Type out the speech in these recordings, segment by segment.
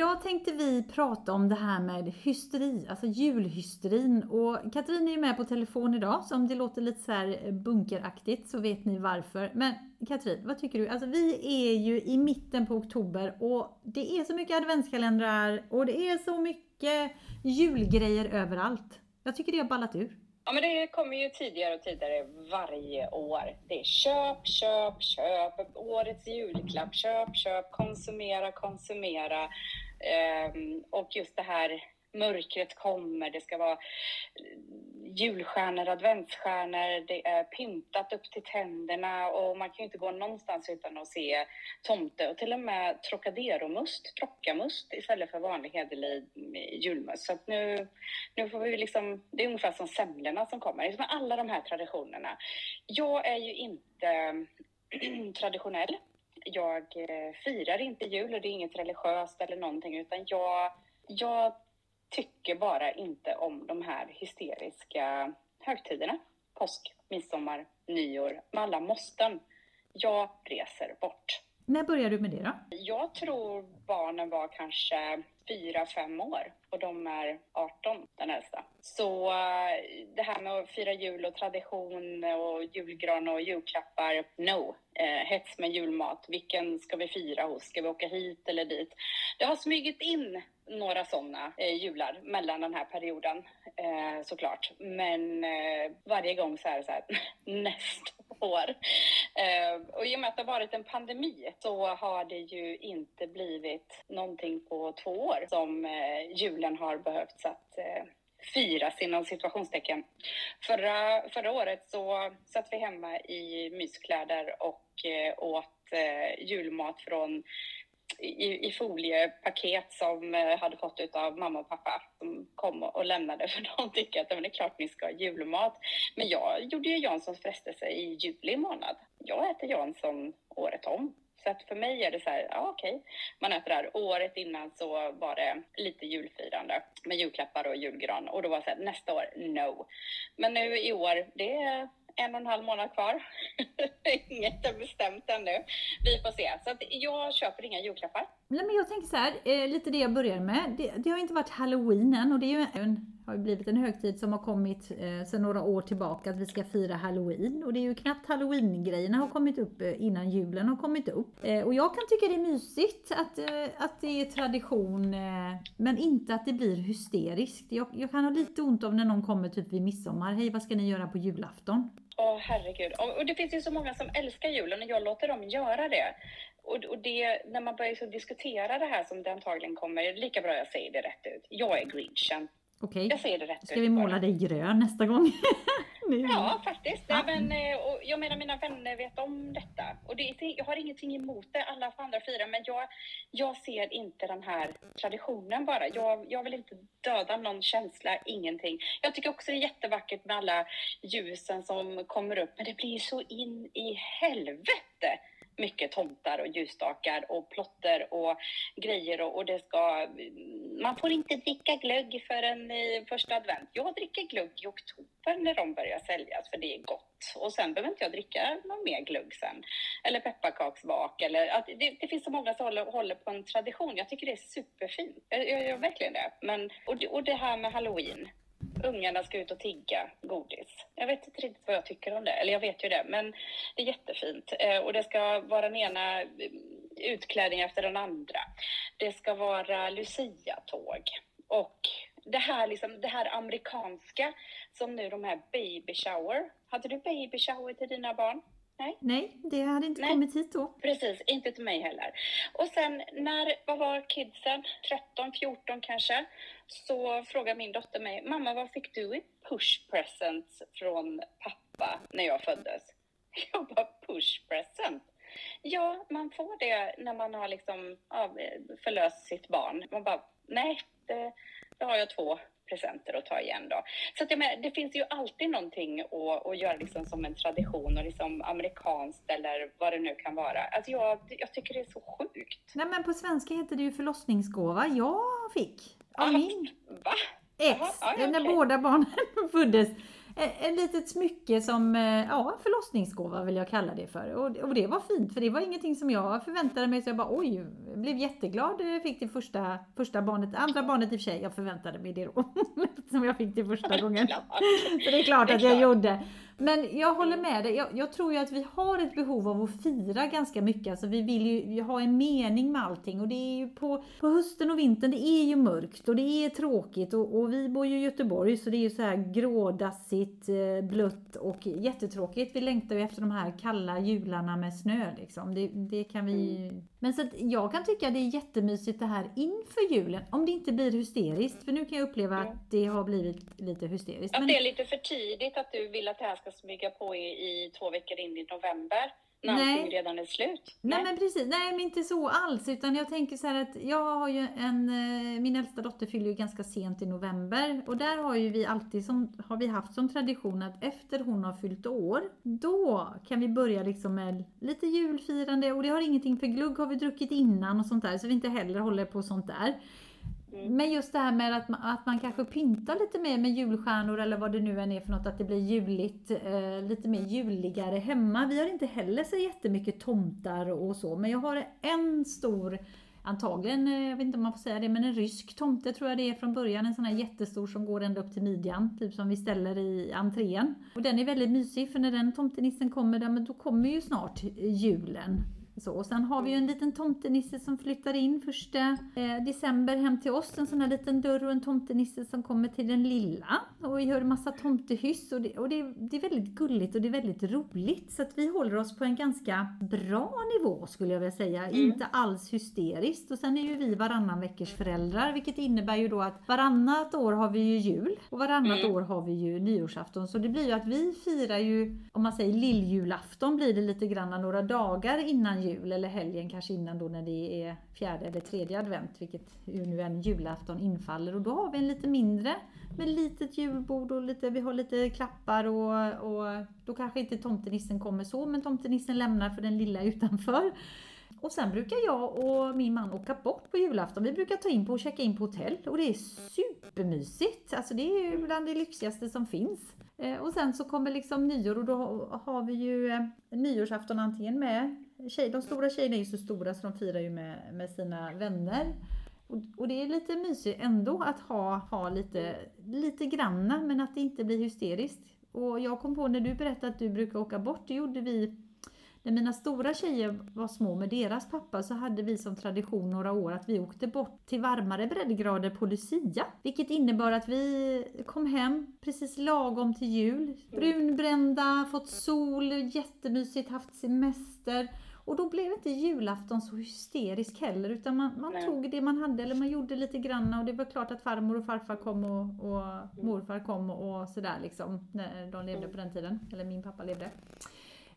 idag tänkte vi prata om det här med hysteri, alltså julhysterin. Och Katrin är ju med på telefon idag, så om det låter lite så här bunkeraktigt så vet ni varför. Men Katrin, vad tycker du? Alltså vi är ju i mitten på oktober och det är så mycket adventskalendrar och det är så mycket julgrejer överallt. Jag tycker det har ballat ur. Ja, men det kommer ju tidigare och tidigare varje år. Det är köp, köp, köp, årets julklapp, köp, köp, konsumera, konsumera. Ehm, och just det här mörkret kommer, det ska vara julstjärnor, adventsstjärnor, det är pyntat upp till tänderna och man kan ju inte gå någonstans utan att se tomte och till och med Trocadero-must, trockamust istället för vanlig hederlig julmust. Så att nu, nu får vi liksom, det är ungefär som semlorna som kommer, liksom alla de här traditionerna. Jag är ju inte traditionell. Jag eh, firar inte jul och det är inget religiöst eller någonting utan jag, jag tycker bara inte om de här hysteriska högtiderna. Påsk, midsommar, nyår, med alla måsten. Jag reser bort. När började du med det då? Jag tror barnen var kanske fyra, fem år och de är 18, den äldsta. Så eh, det här med att fira jul och tradition och julgran och julklappar, no. Eh, hets med julmat, vilken ska vi fira hos? Ska vi åka hit eller dit? Det har smugit in några sådana eh, jular mellan den här perioden eh, såklart. Men eh, varje gång så är det så här, nästa år. Eh, och i och med att det har varit en pandemi så har det ju inte blivit någonting på två år som eh, julen har behövt att eh, firas inom situationstecken. Förra, förra året så satt vi hemma i myskläder och åt julmat från i, i foliepaket som eh, hade fått av mamma och pappa som kom och lämnade för de tycker att det är klart ni ska ha julmat. Men jag gjorde ju Janssons frestelse i juli månad. Jag äter Jansson året om. Så att för mig är det så här, ja okej, man äter det här. Året innan så var det lite julfirande med julklappar och julgran och då var det så här, nästa år, no. Men nu i år, det är en och en halv månad kvar. Inget är bestämt ännu. Vi får se. Så att jag köper inga julklappar. Nej, men jag tänker så här, eh, lite det jag började med. Det, det, har inte varit halloween än och det är ju en, har ju blivit en högtid som har kommit eh, sedan några år tillbaka att vi ska fira halloween. Och det är ju knappt halloween-grejerna har kommit upp eh, innan julen har kommit upp. Eh, och jag kan tycka det är mysigt att, eh, att det är tradition eh, men inte att det blir hysteriskt. Jag, jag kan ha lite ont av när någon kommer typ vid midsommar. Hej, vad ska ni göra på julafton? Åh oh, herregud. Och, och, det finns ju så många som älskar julen och jag låter dem göra det. Och, och det, när man börjar så diskutera det här som det antagligen kommer, lika bra jag säger det rätt ut. Jag är grinchen. Okej. Jag säger det rätt Ska vi måla dig grön nästa gång? ja, faktiskt. Ja. Men, eh, och jag menar, mina vänner vet om detta. Och det, jag har ingenting emot det, alla får andra fira, men jag, jag ser inte den här traditionen bara. Jag, jag vill inte döda någon känsla, ingenting. Jag tycker också det är jättevackert med alla ljusen som kommer upp, men det blir så in i helvete mycket tomtar och ljusstakar och plotter och grejer och, och, det ska... Man får inte dricka glögg förrän i första advent. Jag dricker glögg i oktober när de börjar säljas för det är gott. Och sen behöver inte jag dricka någon mer glögg sen. Eller pepparkaksbak eller... Att det, det finns så många som håller, håller, på en tradition. Jag tycker det är superfint. Jag, jag gör verkligen det. Men, och, det, och det här med halloween ungarna ska ut och tigga godis. Jag vet inte riktigt vad jag tycker om det, eller jag vet ju det, men det är jättefint. Eh, och det ska vara den ena eh, utklädningen efter den andra. Det ska vara Lucia-tåg och det här, liksom, det här amerikanska som nu de här baby shower. Hade du baby shower till dina barn? Nej. Nej, det hade inte Nej. kommit hit då. Precis, inte till mig heller. Och sen när, vad var kidsen? 13, 14 kanske? Så frågade min dotter mig, mamma vad fick du i push presents från pappa när jag föddes? Jag bara, push present? Ja, man får det när man har liksom ja, förlöst sitt barn. Man bara, nej, det, det har jag två presenter att ta igen då. Så att jag menar, det finns ju alltid någonting att, att göra liksom som en tradition och liksom amerikanskt eller vad det nu kan vara. Alltså jag, jag tycker det är så sjukt. Nej men på svenska heter det ju förlossningsgåva. Jag fick av min Va? ex, Aha, ja, när båda barnen föddes ett litet smycke som, eh, ja, förlossningsgåva vill jag kalla det för. Och, och det var fint, för det var ingenting som jag förväntade mig. Så jag bara oj, blev jätteglad jag fick det första, första barnet. Andra barnet i och för sig, jag förväntade mig det då. som jag fick det första gången. så det är klart att jag gjorde. Men jag håller med dig. Jag, jag, tror ju att vi har ett behov av att fira ganska mycket. Alltså vi vill ju ha en mening med allting. Och det är ju på, på hösten och vintern, det är ju mörkt och det är tråkigt. Och, och vi bor ju i Göteborg så det är ju så här grådassigt, eh, blött och jättetråkigt. Vi längtar ju efter de här kalla jularna med snö liksom. Det, det kan vi mm. Men så att jag kan tycka det är jättemysigt det här inför julen. Om det inte blir hysteriskt. För nu kan jag uppleva mm. att det har blivit lite hysteriskt. Att men... det är lite för tidigt att du vill att det här ska smyga på i, i två veckor in i november när Nej. allting redan är slut. Nej. Nej men precis, nej men inte så alls utan jag tänker så här att jag har ju en, eh, min äldsta dotter fyller ju ganska sent i november och där har ju vi alltid som, har vi haft som tradition att efter hon har fyllt år, då kan vi börja liksom med lite julfirande och det har ingenting, för glugg har vi druckit innan och sånt där så vi inte heller håller på sånt där. Mm. Men just det här med att man, att man kanske pyntar lite mer med julstjärnor eller vad det nu än är för något, att det blir juligt, eh, lite mer juligare hemma. Vi har inte heller så jättemycket tomtar och så, men jag har en stor Antagligen, eh, jag vet inte om man får säga det, men en rysk tomte tror jag det är från början. En sån här jättestor som går ända upp till midjan, typ som vi ställer i entrén. Och den är väldigt mysig för när den tomtenissen kommer, där, då kommer ju snart julen. Så, och sen har vi ju en liten tomtenisse som flyttar in första eh, december hem till oss. En sån här liten dörr och en tomtenisse som kommer till den lilla. Och vi hör en massa tomtehyss och, det, och det, det, är väldigt gulligt och det är väldigt roligt. Så att vi håller oss på en ganska bra nivå skulle jag vilja säga. Mm. Inte alls hysteriskt. Och sen är ju vi varannan veckors föräldrar vilket innebär ju då att varannat år har vi ju jul och varannat mm. år har vi ju nyårsafton. Så det blir ju att vi firar ju, om man säger lilljulafton blir det lite grann några dagar innan jul jul eller helgen kanske innan då när det är fjärde eller tredje advent, vilket nu en julafton infaller. Och då har vi en lite mindre med litet julbord och lite, vi har lite klappar och, och då kanske inte tomtenissen kommer så, men tomtenissen lämnar för den lilla utanför. Och sen brukar jag och min man åka bort på julafton. Vi brukar ta in på och checka in på hotell och det är supermysigt. Alltså det är ju bland det lyxigaste som finns. Eh, och sen så kommer liksom nyår och då har vi ju eh, nyårsafton antingen med tjej, de stora tjejerna är ju så stora så de firar ju med, med sina vänner. Och, och, det är lite mysigt ändå att ha, ha lite, lite granna men att det inte blir hysteriskt. Och jag kom på när du berättade att du brukar åka bort, det gjorde vi när mina stora tjejer var små med deras pappa så hade vi som tradition några år att vi åkte bort till varmare breddgrader på Lucia. Vilket innebar att vi kom hem precis lagom till jul. Brunbrända, fått sol, jättemysigt, haft semester. Och då blev inte julafton så hysterisk heller utan man, man tog det man hade eller man gjorde lite grann och det var klart att farmor och farfar kom och, och morfar kom och, och sådär liksom när de levde på den tiden, eller min pappa levde.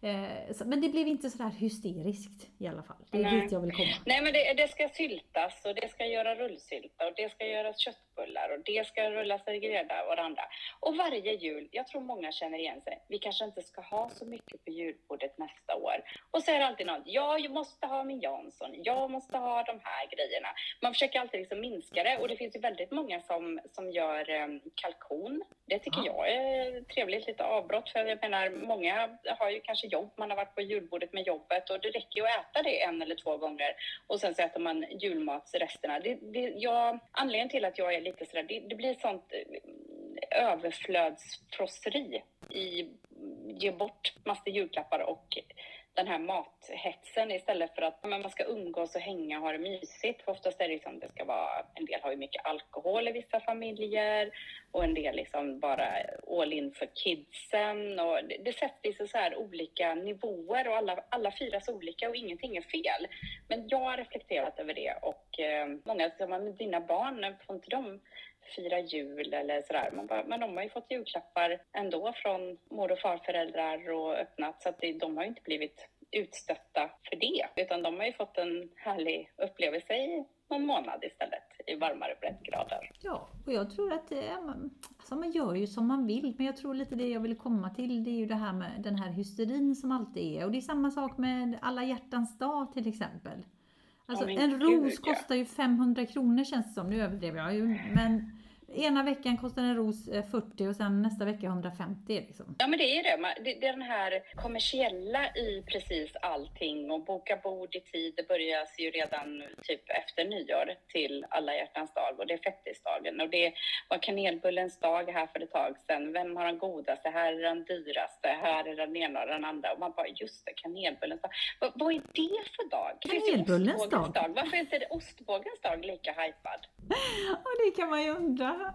Eh, så, men det blev inte sådär hysteriskt i alla fall. Det är Nej. dit jag vill komma. Nej, men det, det, ska syltas och det ska göra rullsylta och det ska göras köttbullar och det ska rullas i grädda och andra. Och varje jul, jag tror många känner igen sig, vi kanske inte ska ha så mycket på julbordet nästa år. Och så är det alltid något, jag måste ha min Jansson, jag måste ha de här grejerna. Man försöker alltid liksom minska det och det finns ju väldigt många som, som gör um, kalkon. Det tycker ja. jag är trevligt, lite avbrott, för jag menar, många har ju kanske jobb, man har varit på julbordet med jobbet och det räcker ju att äta det en eller två gånger och sen så äter man julmatsresterna. Det, det, jag, anledningen till att jag är lite sådär, det, det blir sånt eh, överflödsfrosseri i ge bort massor julklappar och den här mathetsen istället för att man ska umgås och hänga och ha det mysigt. För oftast är det liksom, det ska vara, en del har ju mycket alkohol i vissa familjer och en del liksom bara all in för kidsen. Och det, det sätts liksom så här olika nivåer och alla, alla firas olika och ingenting är fel. Men jag har reflekterat över det och eh, många säger, men dina barn, får inte de fira jul eller sådär. Man bara, men de har ju fått julklappar ändå från mor och farföräldrar och öppnat så att det, de har ju inte blivit utstötta för det, utan de har ju fått en härlig upplevelse i någon månad istället i varmare breddgrader. Ja, och jag tror att det alltså man gör ju som man vill, men jag tror lite det jag vill komma till, det är ju det här med den här hysterin som alltid är. Och det är samma sak med alla hjärtans dag till exempel. Alltså oh, en ros kostar ju 500 kronor känns det som, nu överdrev jag ju, men ena veckan kostar en ros eh, 40 och sen nästa vecka 150 liksom. Ja men det är det. Det. Är den här kommersiella i precis allting och boka bord i tid. Det börjar ju redan typ efter nyår till alla hjärtans dag och det är fettisdagen och det var kanelbullens dag här för ett tag sedan. Vem har den godaste? Här är den dyraste. Här är den ena och den andra. Och man bara, just det, kanelbullens dag. Vad, vad är det för dag? Kanelbullens ostbågens dag? Varför är inte det ostbågens dag lika hypad? Ja, det kan man ju undra.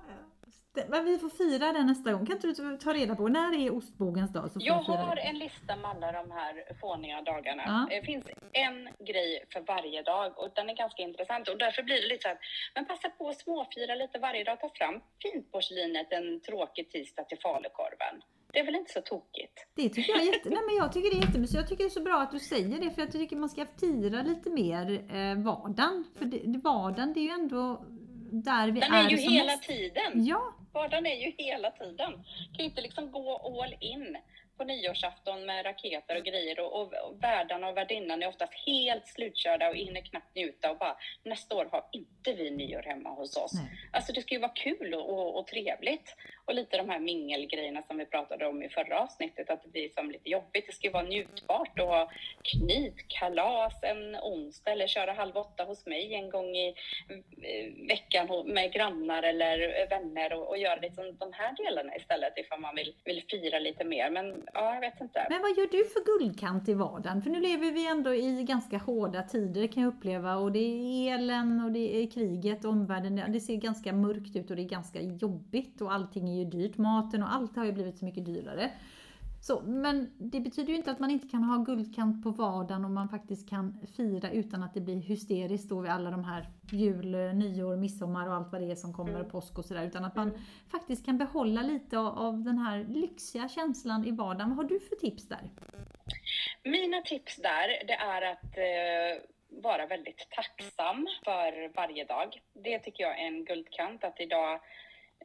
Men vi får fira den nästa gång. Kan inte du ta reda på när är ostbågens dag? Så Jag har en lista med alla de här fåniga dagarna. Ja. Det finns en grej för varje dag och den är ganska intressant och därför blir det lite så att men passa på att småfira lite varje dag. Ta fram fintporslinet en tråkig tisdag till falukorven. Det är väl inte så tokigt? Det tycker jag jätte... Nej, men jag tycker det är jättemysigt. Jag tycker det är så bra att du säger det för jag tycker man ska fira lite mer eh, vardagen. För det, vardagen det är ju ändå där vi Den är, är ju hela mest. tiden. Ja, Vardagen är ju hela tiden. kan ju inte liksom gå all in på nyårsafton med raketer och grejer och, och, och värdarna och värdinnan är oftast helt slutkörda och hinner knappt njuta och bara nästa år har inte vi nyår hemma hos oss. Nej. Alltså det ska ju vara kul och, och, och trevligt. Och lite de här mingelgrejerna som vi pratade om i förra avsnittet, att det blir som lite jobbigt. Det ska ju vara njutbart och ha knytkalas en onsdag eller köra halv åtta hos mig en gång i eh, veckan med grannar eller vänner och, och göra liksom de här delarna istället ifall man vill, vill fira lite mer. Men ja, jag vet inte. Men vad gör du för guldkant i vardagen? För nu lever vi ändå i ganska hårda tider kan jag uppleva och det är elen och det är kriget och omvärlden. Det ser ganska mörkt ut och det är ganska jobbigt och allting är ju dyrt. Maten och allt har ju blivit så mycket dyrare. Så, men det betyder ju inte att man inte kan ha guldkant på vardagen och man faktiskt kan fira utan att det blir hysteriskt då vid alla de här jul, nyår, midsommar och allt vad det är som kommer Mm. påsk och sådär. Utan att man faktiskt kan behålla lite av, av den här lyxiga känslan i vardagen. Vad har du för tips där? Mina tips där, det är att eh, vara väldigt tacksam för varje dag. Det tycker jag är en guldkant, att idag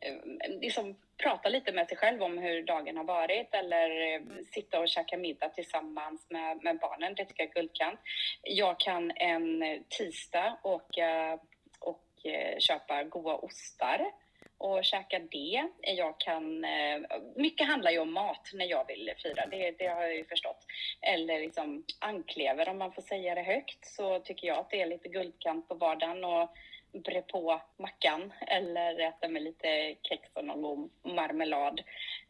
eh, liksom prata lite med sig själv om hur dagen har varit eller eh, sitta och käka middag tillsammans med, med barnen. Det tycker jag är guldkant. Jag kan en tisdag åka och eh, köpa goda ostar och käka det. Jag kan, eh, mycket handlar ju om mat när jag vill fira, det, det har jag ju förstått. Eller liksom anklever om man får säga det högt så tycker jag att det är lite guldkant på vardagen och bre på mackan eller äta med lite kex och någon god marmelad.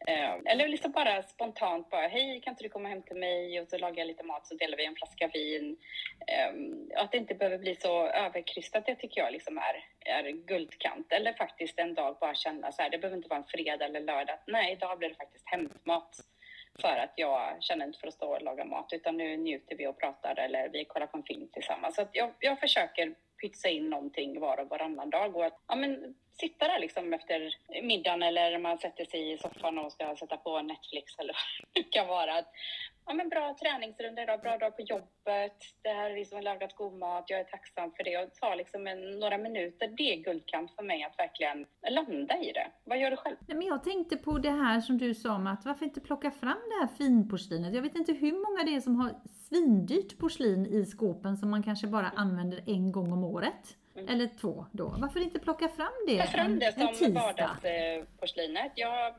Ehm, eller liksom bara spontant bara, hej kan inte du komma hem till mig och så lagar jag lite mat så delar vi en flaska vin. Ehm, att det inte behöver bli så överkrystat, det tycker jag liksom är, är guldkant. Eller faktiskt en dag bara känna så här, det behöver inte vara en fredag eller lördag. Nej, idag blir det faktiskt hämtmat för att jag känner inte för att stå och laga mat utan nu njuter vi och pratar eller vi kollar på en film tillsammans. Så att jag, jag försöker pytsa in någonting var och varannan dag och att ja, men, sitta där liksom efter middagen eller man sätter sig i soffan och ska sätta på Netflix eller vad det kan vara. Att, ja, men bra träningsrunda idag, bra dag på jobbet, det här är liksom lagat god mat, jag är tacksam för det och ta liksom en, några minuter, det är guldkant för mig att verkligen landa i det. Vad gör du själv? Nej, men jag tänkte på det här som du sa om att varför inte plocka fram det här finporslinet? Jag vet inte hur många det är som har svindyrt porslin i skåpen som man kanske bara använder en gång om året. Mm. Eller två då. Varför inte plocka fram det Ta fram en, det en som tisdag? vardagsporslinet. Jag,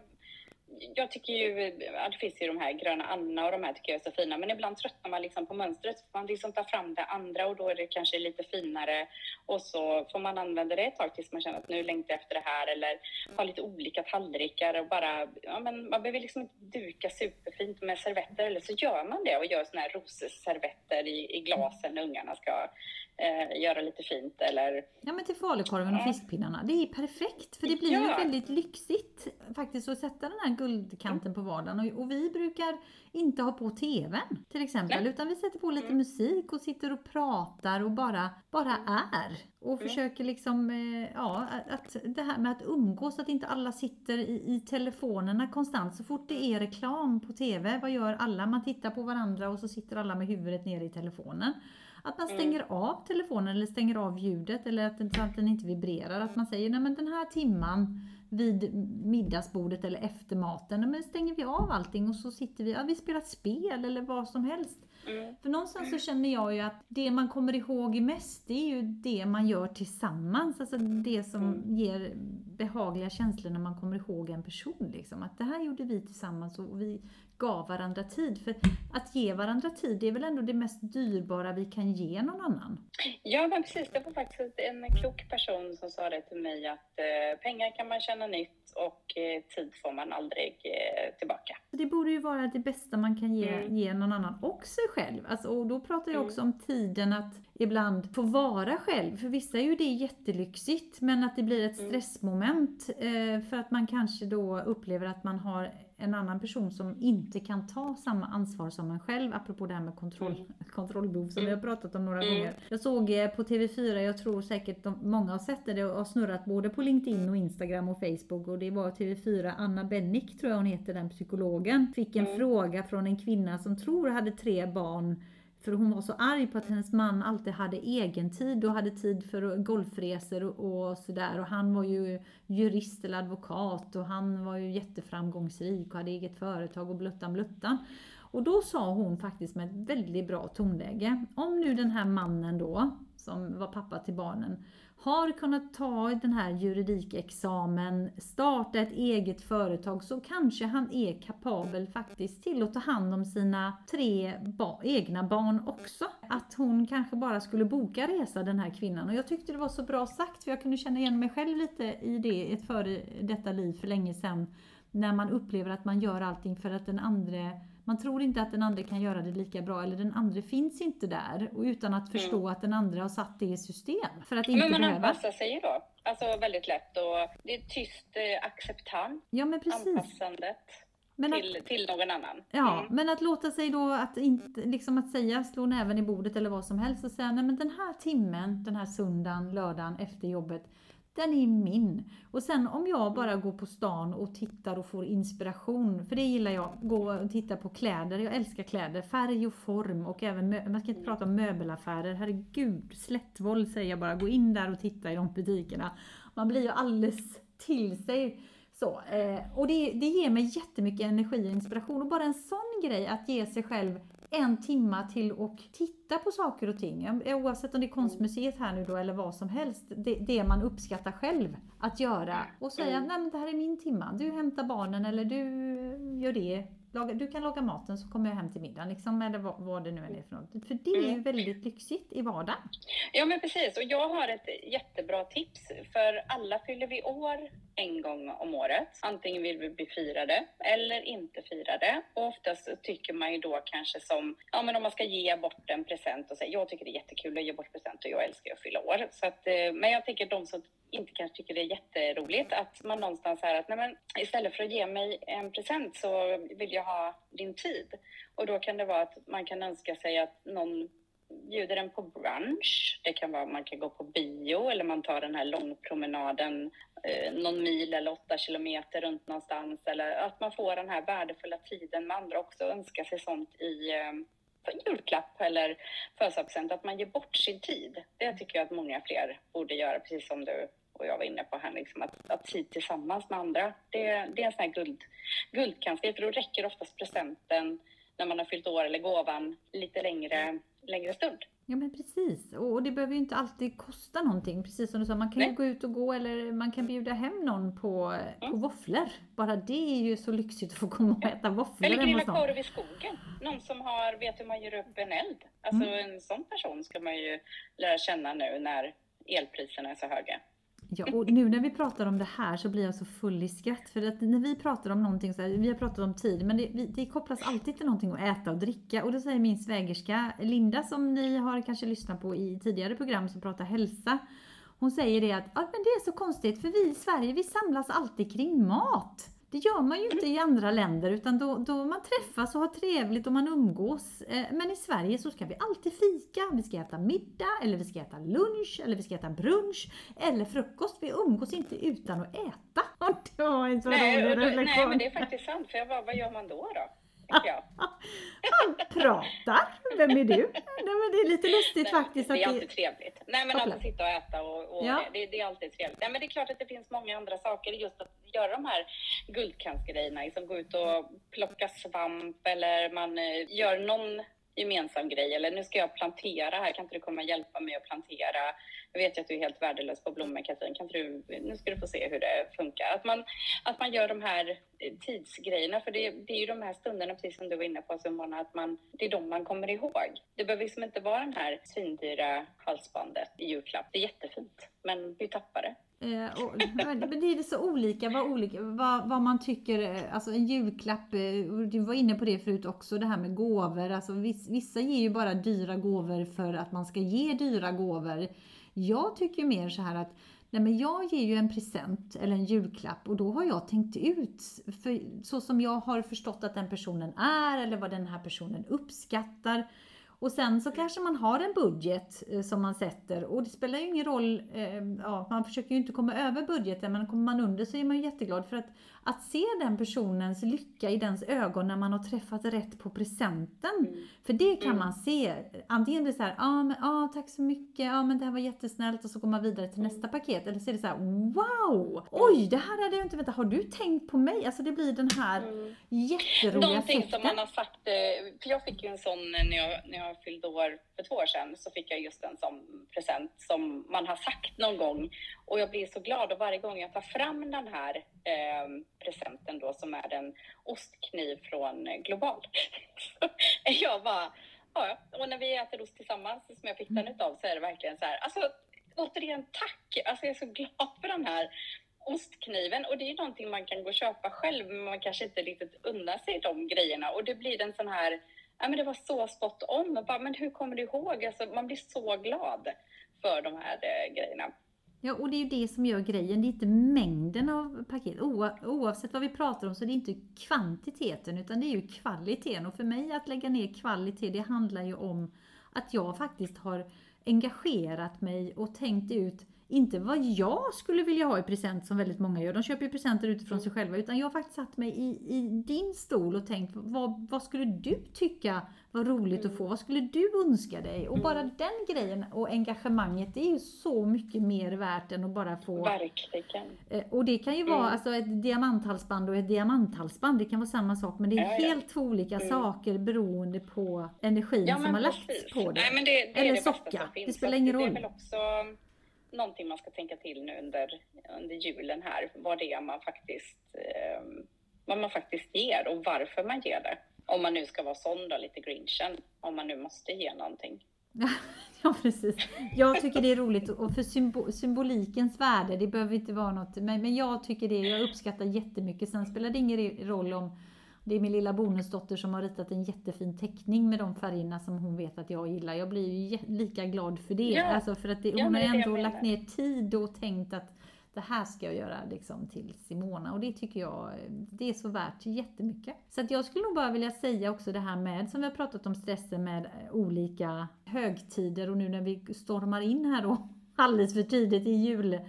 jag tycker ju, ja, det finns ju de här gröna Anna och de här tycker jag är så fina, men ibland tröttnar man liksom på mönstret. Man liksom tar fram det andra och då är det kanske lite finare och så får man använda det ett tag tills man känner att nu längtar jag efter det här eller ha lite olika tallrikar och bara, ja men man behöver liksom inte duka superfint med servetter eller så gör man det och gör såna här rosservetter i, i glasen när ungarna ska eh, göra lite fint eller Ja men till falukorven och fiskpinnarna. Det är perfekt för det blir ju Ja. väldigt lyxigt faktiskt att sätta den här guldkanten på vardagen. Och, och vi brukar inte ha på TVn till exempel Nej. utan vi sätter på lite Mm. musik och sitter och pratar och bara, bara är. Och Mm. försöker liksom, eh, ja att det här med att umgås, att inte alla sitter i, i telefonerna konstant. Så fort det är reklam på TV, vad gör alla? Man tittar på varandra och så sitter alla med huvudet nere i telefonen. Att man Mm. stänger av telefonen eller stänger av ljudet eller att den, så att den inte vibrerar. Att man säger, nej men den här timman vid middagsbordet eller efter maten, men stänger vi av allting och så sitter vi, ja vi spelar spel eller vad som helst. Mm. För någonstans så känner jag ju att det man kommer ihåg mest, det är ju det man gör tillsammans. Alltså det som Mm. ger behagliga känslor när man kommer ihåg en person. Liksom. Att det här gjorde vi tillsammans och vi gav varandra tid. För att ge varandra tid, det är väl ändå det mest dyrbara vi kan ge någon annan. Ja, men precis. Det var faktiskt en klok person som sa det till mig att eh, pengar kan man tjäna nytt och eh, tid får man aldrig eh, tillbaka. Det borde ju vara det bästa man kan ge, Mm. ge någon annan och sig själv. Alltså, och då pratar jag Mm. också om tiden att ibland få vara själv. För vissa är ju det jättelyxigt men att det blir ett Mm. stressmoment eh, för att man kanske då upplever att man har en annan person som inte kan ta samma ansvar som en själv. Apropå det här med kontroll, Mm. kontrollbehov som vi har pratat om några Mm. gånger. Jag såg eh, på TV4, jag tror säkert de, många har sett det, det har snurrat både på LinkedIn och Instagram och Facebook och det var TV4, Anna Bennick tror jag hon heter, den psykologen, fick en Mm. fråga från en kvinna som tror hade tre barn för hon var så arg på att hennes man alltid hade egen tid och hade tid för golfresor och, sådär. Och han var ju jurist eller advokat och han var ju jätteframgångsrik och hade eget företag och bluttan bluttan. Och då sa hon faktiskt med ett väldigt bra tonläge. Om nu den här mannen då, som var pappa till barnen, har kunnat ta den här juridikexamen, starta ett eget företag så kanske han är kapabel faktiskt till att ta hand om sina tre ba- egna barn också. Att hon kanske bara skulle boka resa den här kvinnan. Och jag tyckte det var så bra sagt för jag kunde känna igen mig själv lite i det, ett före detta liv för länge sedan. När man upplever att man gör allting för att den andra man tror inte att den andra kan göra det lika bra eller den andra finns inte där och utan att förstå att den andra har satt det i system för att inte Men man behöva. anpassar sig ju då. Alltså väldigt lätt och det är tyst eh, acceptans, Ja men precis. anpassandet Men att, till, till någon annan. ja, Mm. men att låta sig då att inte, liksom att säga, slå näven i bordet eller vad som helst och säga nej men den här timmen, den här söndagen, lördagen efter jobbet, den är min. Och sen om jag bara går på stan och tittar och får inspiration, för det gillar jag, gå och titta på kläder. Jag älskar kläder, färg och form och även, man ska inte prata om möbelaffärer, herregud, slättvoll säger jag bara, gå in där och titta i de butikerna. Man blir ju alldeles till sig. Så, eh, och det, det ger mig jättemycket energi och inspiration och bara en sån grej att ge sig själv en timma till att titta på saker och ting. Oavsett om det är konstmuseet här nu då eller vad som helst. Det, det man uppskattar själv att göra. Och säga, Mm. nej men det här är min timma. Du hämtar barnen eller du gör det. Du kan laga maten så kommer jag hem till middagen. Liksom, eller vad, vad det nu än är för något. För det är ju Mm. väldigt lyxigt i vardagen. Ja men precis och jag har ett jättebra tips för alla fyller vi år en gång om året. Antingen vill vi bli firade eller inte firade. Och oftast tycker man ju då kanske som, ja men om man ska ge bort en present och säga jag tycker det är jättekul att ge bort present och jag älskar att fylla år. Så att, eh, men jag tänker de som inte kanske tycker det är jätteroligt att man någonstans är att nej men istället för att ge mig en present så vill jag ha din tid. Och då kan det vara att man kan önska sig att någon bjuder en på brunch. Det kan vara att man kan gå på bio eller man tar den här långpromenaden eh, någon mil eller åtta kilometer runt någonstans. Eller att man får den här värdefulla tiden med andra också. önskar sig sånt i eh, julklapp eller födelsedagspresent. Att man ger bort sin tid. Det tycker jag att många fler borde göra, precis som du och jag var inne på här. Liksom, att, att tid tillsammans med andra. Det, det är en sån här guld, guldkantsgrej. För då räcker oftast presenten när man har fyllt år eller gåvan lite längre, längre stund. Ja men precis, och det behöver ju inte alltid kosta någonting. Precis som du sa, man kan ju Nej. gå ut och gå eller man kan bjuda hem någon på, på Mm. våfflor. Bara det är ju så lyxigt att få komma och äta våfflor Eller grilla korv i skogen. Någon som har, vet hur man gör upp en eld. Alltså en sån person ska man ju lära känna nu när elpriserna är så höga. Ja, och nu när vi pratar om det här så blir jag så full i skratt. För att när vi pratar om någonting, så här, vi har pratat om tid, men det, vi- det kopplas alltid till någonting att äta och dricka. Och då säger min svägerska Linda, som ni har kanske lyssnat på i tidigare program som pratar hälsa. Hon säger det att ja, men det är så konstigt för vi i Sverige vi samlas alltid kring mat. Det gör man ju inte i andra länder utan då, då man träffas och har trevligt och man umgås. Eh, Men i Sverige så ska vi alltid fika, vi ska äta middag eller vi ska äta lunch eller vi ska äta brunch eller frukost. Vi umgås inte utan att äta. Och det var en så Nej, rolig då, nej, reflektion. men det är faktiskt sant. För jag bara, vad gör man då då? Jag. Han pratar! Vem är du? Nej, men det är lite lustigt Nej, faktiskt. Det är alltid trevligt. Nej men att sitta och äta och, och Ja. det, det är alltid trevligt. Nej men det är klart att det finns många andra saker. Just att göra de här guldkantsgrejerna. Liksom gå ut och plocka svamp eller man eh, gör någon gemensam grej. Eller nu ska jag plantera här, kan inte du komma och hjälpa mig att plantera? Jag vet ju att du är helt värdelös på blommor Katrin, kan inte du, nu ska du få se hur det funkar. Att man, att man gör de här eh, tidsgrejerna, för det, det är ju de här stunderna, precis som du var inne på Simona, att man, det är de man kommer ihåg. Det behöver liksom inte vara den här svindyra halsbandet i julklapp. Det är jättefint, men vi tappar det. Eh, och, men det är så olika vad, olika vad, vad man tycker, eh, alltså en julklapp, eh, du var inne på det förut också, det här med gåvor. Alltså vissa ger ju bara dyra gåvor för att man ska ge dyra gåvor. Jag tycker mer så här att Nej, men jag ger ju en present eller en julklapp och då har jag tänkt ut för, så som jag har förstått att den personen är eller vad den här personen uppskattar. Och sen så kanske man har en budget eh, som man sätter och det spelar ju ingen roll, eh, ja, man försöker ju inte komma över budgeten men kommer man under så är man ju jätteglad för att, att se den personens lycka i dens ögon när man har träffat rätt på presenten. Mm. För det kan mm. man se. Antingen blir det så här, ja ah, men ah, tack så mycket, ja ah, men det här var jättesnällt och så går man vidare till nästa paket. Eller så är det så här, wow! Oj, det här hade jag inte väntat. Har du tänkt på mig? Alltså det blir den här mm. jätteroliga Någonting effekten. som man har sagt, eh, för jag fick ju en sån när jag, när jag fyllde år för två år sedan, så fick jag just en sån present som man har sagt någon gång. Och jag blir så glad och varje gång jag tar fram den här eh, presenten då som är en ostkniv från Global. så är jag bara, ja, och när vi äter ost tillsammans som jag fick den utav så är det verkligen så här, alltså återigen tack! Alltså jag är så glad för den här ostkniven och det är någonting man kan gå och köpa själv men man kanske inte riktigt unnar sig de grejerna och det blir en sån här, ja men det var så spot on, bara, men hur kommer du ihåg? Alltså man blir så glad för de här eh, grejerna. Ja, och det är ju det som gör grejen. Det är inte mängden av paket. Oavsett vad vi pratar om så är det inte kvantiteten utan det är ju kvaliteten. Och för mig att lägga ner kvalitet, det handlar ju om att jag faktiskt har engagerat mig och tänkt ut inte vad jag skulle vilja ha i present som väldigt många gör. De köper ju presenter utifrån sig själva. Utan jag har faktiskt satt mig i, i din stol och tänkt vad, vad skulle du tycka var roligt mm. att få? Vad skulle du önska dig? Och mm. bara den grejen och engagemanget det är ju så mycket mer värt än att bara få... Verkligen. Eh, och det kan ju vara mm. alltså ett diamanthalsband och ett diamanthalsband. Det kan vara samma sak men det är ja, helt två olika mm. saker beroende på energin ja, som har lagts på det. Nej, det, det Eller socka. Det spelar ingen roll. Någonting man ska tänka till nu under, under julen här, vad det är man faktiskt, eh, vad man faktiskt ger och varför man ger det. Om man nu ska vara sån då, lite grinchen, om man nu måste ge någonting. Ja, precis. Jag tycker det är roligt och för symbol, symbolikens värde, det behöver inte vara något, men, men jag tycker det, jag uppskattar jättemycket. Sen spelar det ingen roll om det är min lilla bonusdotter som har ritat en jättefin teckning med de färgerna som hon vet att jag gillar. Jag blir ju lika glad för det. Ja. Alltså för att det, hon ja, har ändå lagt ner tid och tänkt att det här ska jag göra liksom till Simona och det tycker jag det är så värt jättemycket. Så att jag skulle nog bara vilja säga också det här med, som vi har pratat om stressen med olika högtider och nu när vi stormar in här då alldeles för tidigt i jul,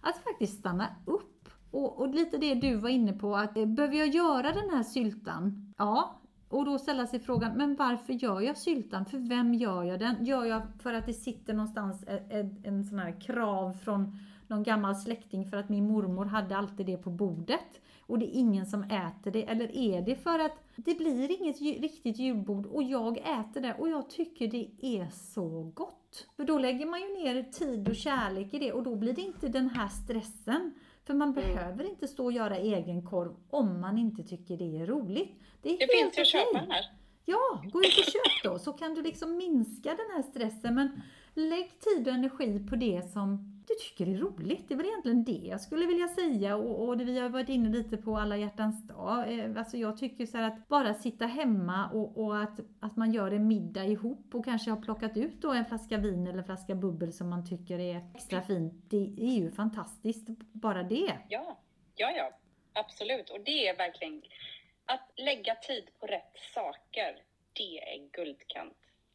att faktiskt stanna upp och, och lite det du var inne på, att eh, behöver jag göra den här syltan? Ja, och då ställa sig frågan, men varför gör jag syltan? För vem gör jag den? Gör jag för att det sitter någonstans en, en sån här krav från någon gammal släkting för att min mormor hade alltid det på bordet och det är ingen som äter det? Eller är det för att det blir inget riktigt julbord och jag äter det och jag tycker det är så gott? För då lägger man ju ner tid och kärlek i det och då blir det inte den här stressen. För man mm. behöver inte stå och göra egen korv om man inte tycker det är roligt. Det, är det finns ju att köpa här. Ja, gå ut och köp då så kan du liksom minska den här stressen. Men lägg tid och energi på det som du tycker är roligt. Det är väl egentligen det jag skulle vilja säga. Och, och det, vi har varit inne lite på alla hjärtans dag. Eh, alltså jag tycker så att bara sitta hemma och, och, att, att man gör en middag ihop och kanske har plockat ut då en flaska vin eller en flaska bubbel som man tycker är extra fint. Det är ju fantastiskt, bara det. Ja, ja, ja. Absolut. Och det är verkligen att lägga tid på rätt saker. Det är guldkant